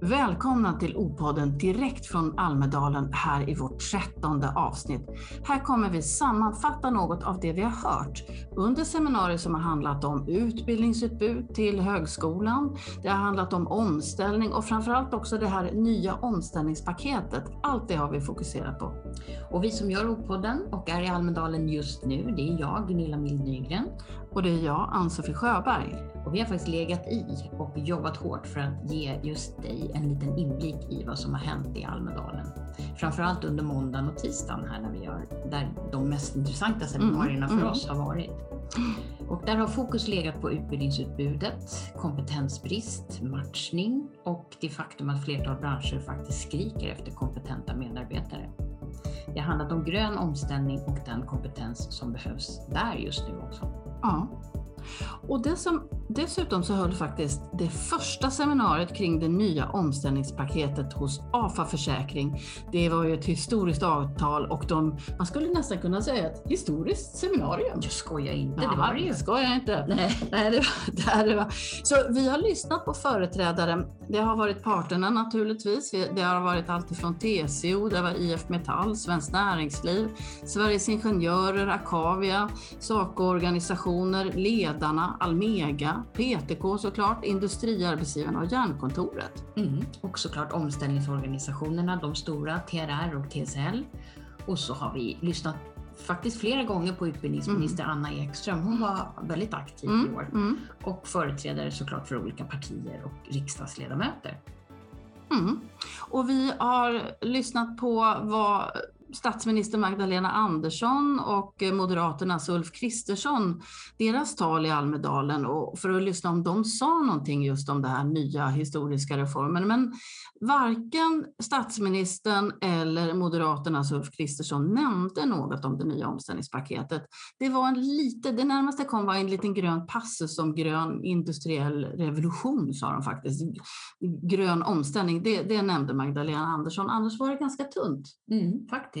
Välkomna till O-podden direkt från Almedalen här i vårt trettonde avsnitt. Här kommer vi sammanfatta något av det vi har hört under seminarier som har handlat om utbildningsutbud till högskolan. Det har handlat om omställning och framförallt också det här nya omställningspaketet. Allt det har vi fokuserat på. Och vi som gör O-podden och är i Almedalen just nu, det är jag, Gunilla Mild Nygren. Och det är jag, Ann-Sofie Sjöberg. Och vi har faktiskt legat i och jobbat hårt för att ge just dig en liten inblick i vad som har hänt i Almedalen. Framförallt under måndagen och tisdagen här när vi gör, där de mest intressanta seminarierna mm, för mm. oss har varit. Och där har fokus legat på utbildningsutbudet, kompetensbrist, matchning och det faktum att flertal branscher faktiskt skriker efter kompetenta medarbetare. Det har handlat om grön omställning och den kompetens som behövs där just nu också. Ja. Och det som, dessutom så höll faktiskt det första seminariet kring det nya omställningspaketet hos AFA Försäkring. Det var ju ett historiskt avtal och de, man skulle nästan kunna säga ett historiskt seminarium. Jag skojar inte, ja, det var det ju. skojar inte. Nej, Nej det, var, det, var. Så vi har lyssnat på företrädare. Det har varit parterna naturligtvis. Det har varit alltifrån TCO, det var IF Metall, Svenskt Näringsliv, Sveriges Ingenjörer, Akavia, Saco-organisationer, Ledarna, Almega, PTK såklart, Industriarbetsgivarna och Järnkontoret. Mm. Och såklart omställningsorganisationerna, de stora, TRR och TSL. Och så har vi lyssnat faktiskt flera gånger på utbildningsminister mm. Anna Ekström. Hon var väldigt aktiv mm. i år. Mm. Och företrädare såklart för olika partier och riksdagsledamöter. Mm. Och vi har lyssnat på vad statsminister Magdalena Andersson och Moderaternas Ulf Kristersson, deras tal i Almedalen och för att lyssna om de sa någonting just om den här nya historiska reformen. Men varken statsministern eller Moderaternas Ulf Kristersson nämnde något om det nya omställningspaketet. Det var en lite, det närmaste kom var en liten grön passus om grön industriell revolution sa de faktiskt. Grön omställning, det, det nämnde Magdalena Andersson, annars var det ganska tunt. Mm, faktiskt,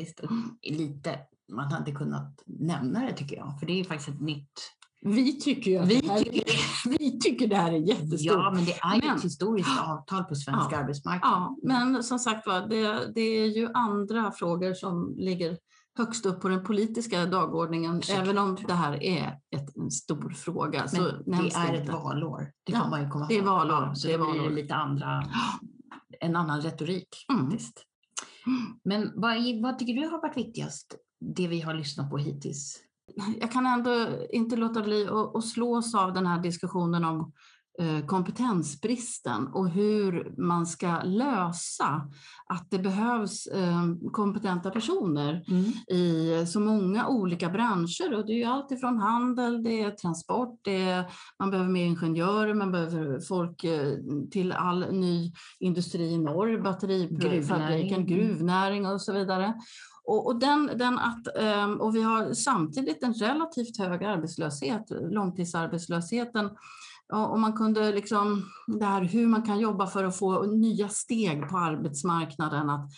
lite man hade kunnat nämna det tycker jag, för det är faktiskt ett nytt vi tycker ju vi, här, tycker, vi tycker det här är jättestort. Ja, men det är ju men, ett historiskt avtal på svensk ja, arbetsmarknad. Ja, men som sagt var, det, det är ju andra frågor som ligger högst upp på den politiska dagordningen, Såklart. även om det här är ett, en stor fråga. Men så det är det ett valår, det ja, man ju komma det är valår. Så det, det blir valår. lite andra, en annan retorik mm. faktiskt. Men vad, vad tycker du har varit viktigast, det vi har lyssnat på hittills? jag kan ändå inte låta bli att slås av den här diskussionen om kompetensbristen och hur man ska lösa att det behövs eh, kompetenta personer mm. i så många olika branscher. Och det är ju allt ifrån handel, det är transport, det är, man behöver mer ingenjörer, man behöver folk eh, till all ny industri i norr, batterifabriken, gruvnäring. gruvnäring och så vidare. Och, och, den, den att, ehm, och vi har samtidigt en relativt hög arbetslöshet, långtidsarbetslösheten. Och man kunde liksom, det här hur man kan jobba för att få nya steg på arbetsmarknaden, att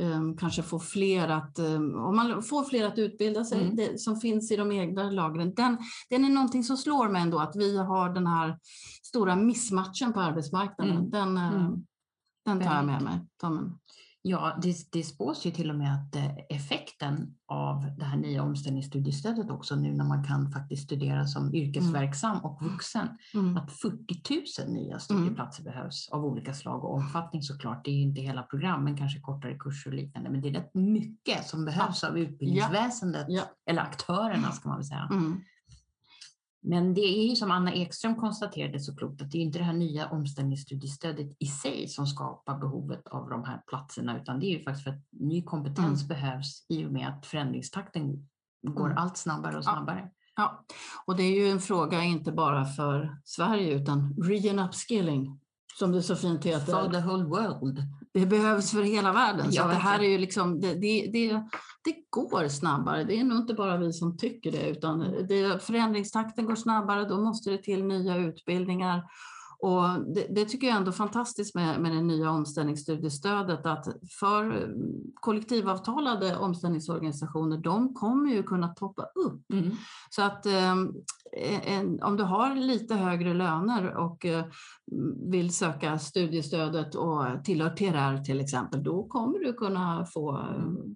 um, kanske få fler att, um, om man får fler att utbilda sig, mm. det, som finns i de egna lagren, den, den är någonting som slår mig ändå, att vi har den här stora missmatchen på arbetsmarknaden. Mm. Den, mm. den tar jag med mig. Ja, det, det spås ju till och med att eh, effekten av det här nya omställningsstudiestödet också nu när man kan faktiskt studera som yrkesverksam mm. och vuxen, mm. att 40 000 nya mm. studieplatser mm. behövs av olika slag och omfattning såklart. Det är inte hela program, men kanske kortare kurser och liknande. Men det är rätt mycket som behövs ja. av utbildningsväsendet, ja. eller aktörerna ska man väl säga. Mm. Men det är ju som Anna Ekström konstaterade så klokt att det är inte det här nya omställningsstudiestödet i sig som skapar behovet av de här platserna utan det är ju faktiskt för att ny kompetens mm. behövs i och med att förändringstakten går mm. allt snabbare och snabbare. Ja. ja. och det är ju en fråga inte bara för Sverige utan re-upskilling som det så fint heter. For the whole world. Det behövs för hela världen. Så det här är ju liksom, det, det, det, det, går snabbare. Det är nog inte bara vi som tycker det, utan det, förändringstakten går snabbare. Då måste det till nya utbildningar. Och det, det, tycker jag ändå är fantastiskt med, med det nya omställningsstudiestödet att för kollektivavtalade omställningsorganisationer, de kommer ju kunna toppa upp. Mm. Så att eh, en, om du har lite högre löner och eh, vill söka studiestödet och tillhör TRR till exempel, då kommer du kunna få...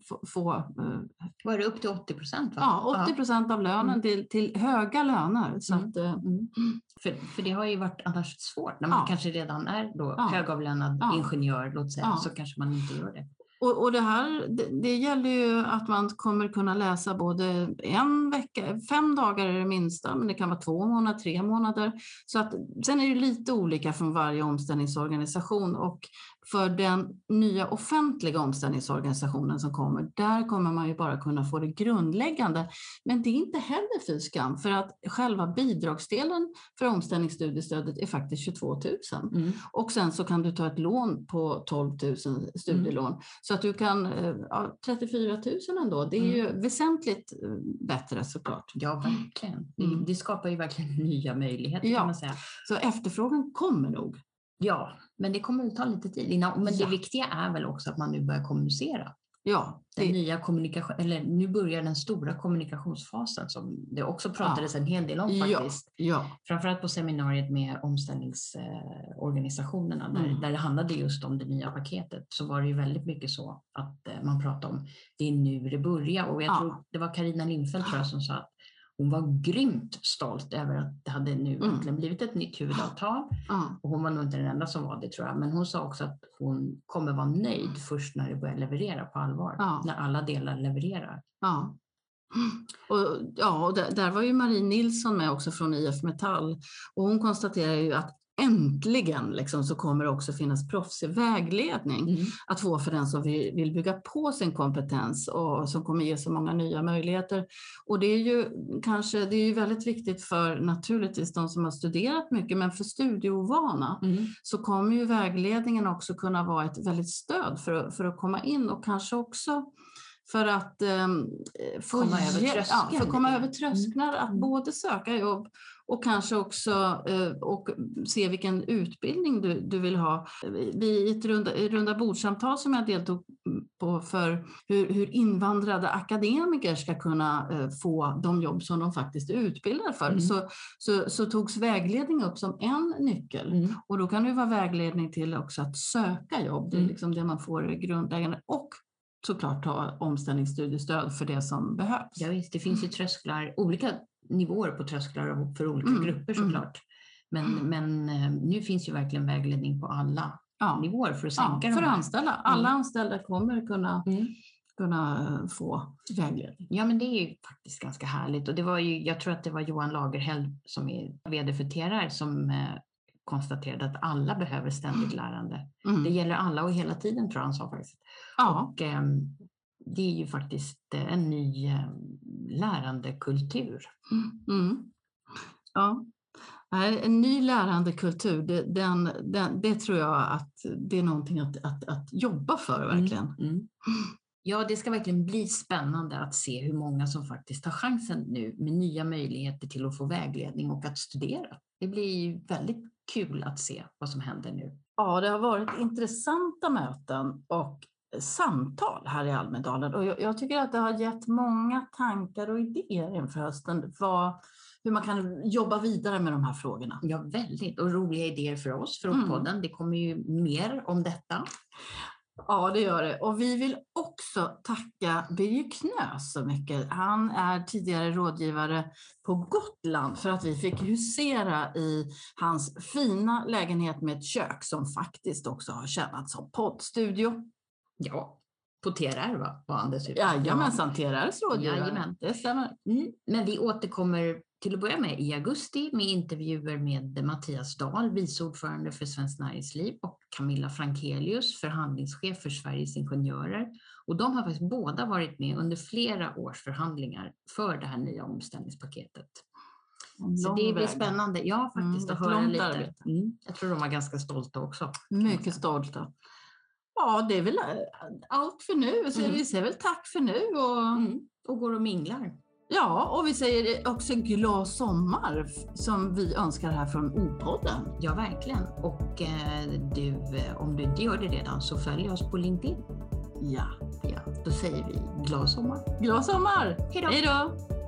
få, få eh, Var det upp till 80 procent? Ja, 80 procent av lönen mm. till, till höga löner. Så mm. att, eh, mm. För, för det har ju varit annars svårt när man ja. kanske redan är då ja. högavlönad ja. ingenjör, låt säga, så kanske man inte gör det. Och, och det här det, det, gäller ju att man kommer kunna läsa både en vecka, fem dagar är det minsta, men det kan vara två månader, tre månader. Så att, sen är det lite olika från varje omställningsorganisation och för den nya offentliga omställningsorganisationen som kommer, där kommer man ju bara kunna få det grundläggande. Men det är inte heller fy skam, för att själva bidragsdelen för omställningsstudiestödet är faktiskt 22 000. Mm. Och sen så kan du ta ett lån på 12 000 studielån. Mm. Så att du kan, eh, ja, 34 000 ändå, det är mm. ju väsentligt eh, bättre såklart. Ja, verkligen. Mm. Det skapar ju verkligen nya möjligheter ja. kan man säga. Så efterfrågan kommer nog. Ja, men det kommer att ta lite tid innan. Men ja. det viktiga är väl också att man nu börjar kommunicera. Ja, den det... nya kommunikation, eller nu börjar den stora kommunikationsfasen som det också pratades ja. en hel del om faktiskt. Ja, ja. Framförallt på seminariet med omställningsorganisationerna där, mm. där det handlade just om det nya paketet så var det ju väldigt mycket så att eh, man pratade om det är nu det börjar och jag tror det var Karina Lindfeldt tror jag, som sa att hon var grymt stolt över att det hade nu mm. blivit ett nytt huvudavtal. Mm. Och hon var nog inte den enda som var det tror jag. Men hon sa också att hon kommer vara nöjd först när det börjar leverera på allvar. Mm. När alla delar levererar. Ja. Och, ja, och där, där, var ju Marie Nilsson med också från IF Metall. Och hon konstaterar ju att äntligen liksom, så kommer det också finnas proffsig vägledning mm. att få för den som vill, vill bygga på sin kompetens och som kommer ge så många nya möjligheter. Och det är ju kanske det är ju väldigt viktigt för naturligtvis de som har studerat mycket, men för studieovana mm. så kommer ju vägledningen också kunna vara ett väldigt stöd för, för att komma in och kanske också för att um, få komma över trösklar, ja, för att komma över trösklar mm. att både söka jobb och kanske också uh, och se vilken utbildning du, du vill ha. Vid ett runda, runda bordsamtal som jag deltog på för hur, hur invandrade akademiker ska kunna uh, få de jobb som de faktiskt är utbildade för, mm. så, så, så togs vägledning upp som en nyckel. Mm. Och då kan det vara vägledning till också att söka jobb, det är mm. liksom det man får grundläggande. Och såklart ta omställningsstudiestöd för det som behövs. Ja, visst, det finns ju mm. trösklar, olika nivåer på trösklar för olika mm. grupper mm. såklart. Men, mm. men eh, nu finns ju verkligen vägledning på alla ja. nivåer för att sänka ja, För att anställa. Alla mm. anställda kommer kunna mm. kunna få vägledning. Ja, men det är ju faktiskt ganska härligt. Och det var ju, jag tror att det var Johan Lagerhäll som är VD för TRR som eh, konstaterade att alla behöver ständigt lärande. Mm. Det gäller alla och hela tiden tror jag han sa faktiskt. Ja. Och, eh, det är ju faktiskt eh, en ny eh, lärandekultur. Mm. Ja. En ny lärandekultur, det, den, den, det tror jag att det är någonting att, att, att jobba för verkligen. Mm. mm. Ja, det ska verkligen bli spännande att se hur många som faktiskt tar chansen nu med nya möjligheter till att få vägledning och att studera. Det blir väldigt kul att se vad som händer nu. Ja, det har varit intressanta möten och samtal här i Almedalen och jag, jag tycker att det har gett många tankar och idéer inför hösten vad, hur man kan jobba vidare med de här frågorna. Ja, väldigt. Och roliga idéer för oss, för mm. Det kommer ju mer om detta. Ja, det gör det. Och vi vill också tacka Birger Knös så mycket. Han är tidigare rådgivare på Gotland för att vi fick husera i hans fina lägenhet med ett kök som faktiskt också har tjänat som poddstudio. Ja, på TRR va? var dessutom. Jajamensan, TRRs rådgivare. Jajamän. Det stämmer. Mm. Men vi återkommer till att börja med i augusti med intervjuer med Mattias Dahl, vice ordförande för Svenskt Näringsliv och Camilla Frankelius, förhandlingschef för Sveriges Ingenjörer. Och de har faktiskt båda varit med under flera års förhandlingar för det här nya omställningspaketet. Så det blir spännande. Ja, faktiskt mm, att höra lite. Mm. Jag tror de var ganska stolta också. Mycket stolta. Ja, det är väl allt för nu. Så mm. Vi säger väl tack för nu och, mm. och går och minglar. Ja, och vi säger också glad sommar som vi önskar här från O-podden. Ja, verkligen. Och eh, du, eh, om du inte gör det redan så följ oss på LinkedIn. Ja. Ja, då säger vi glad sommar. Glad sommar! Hej då!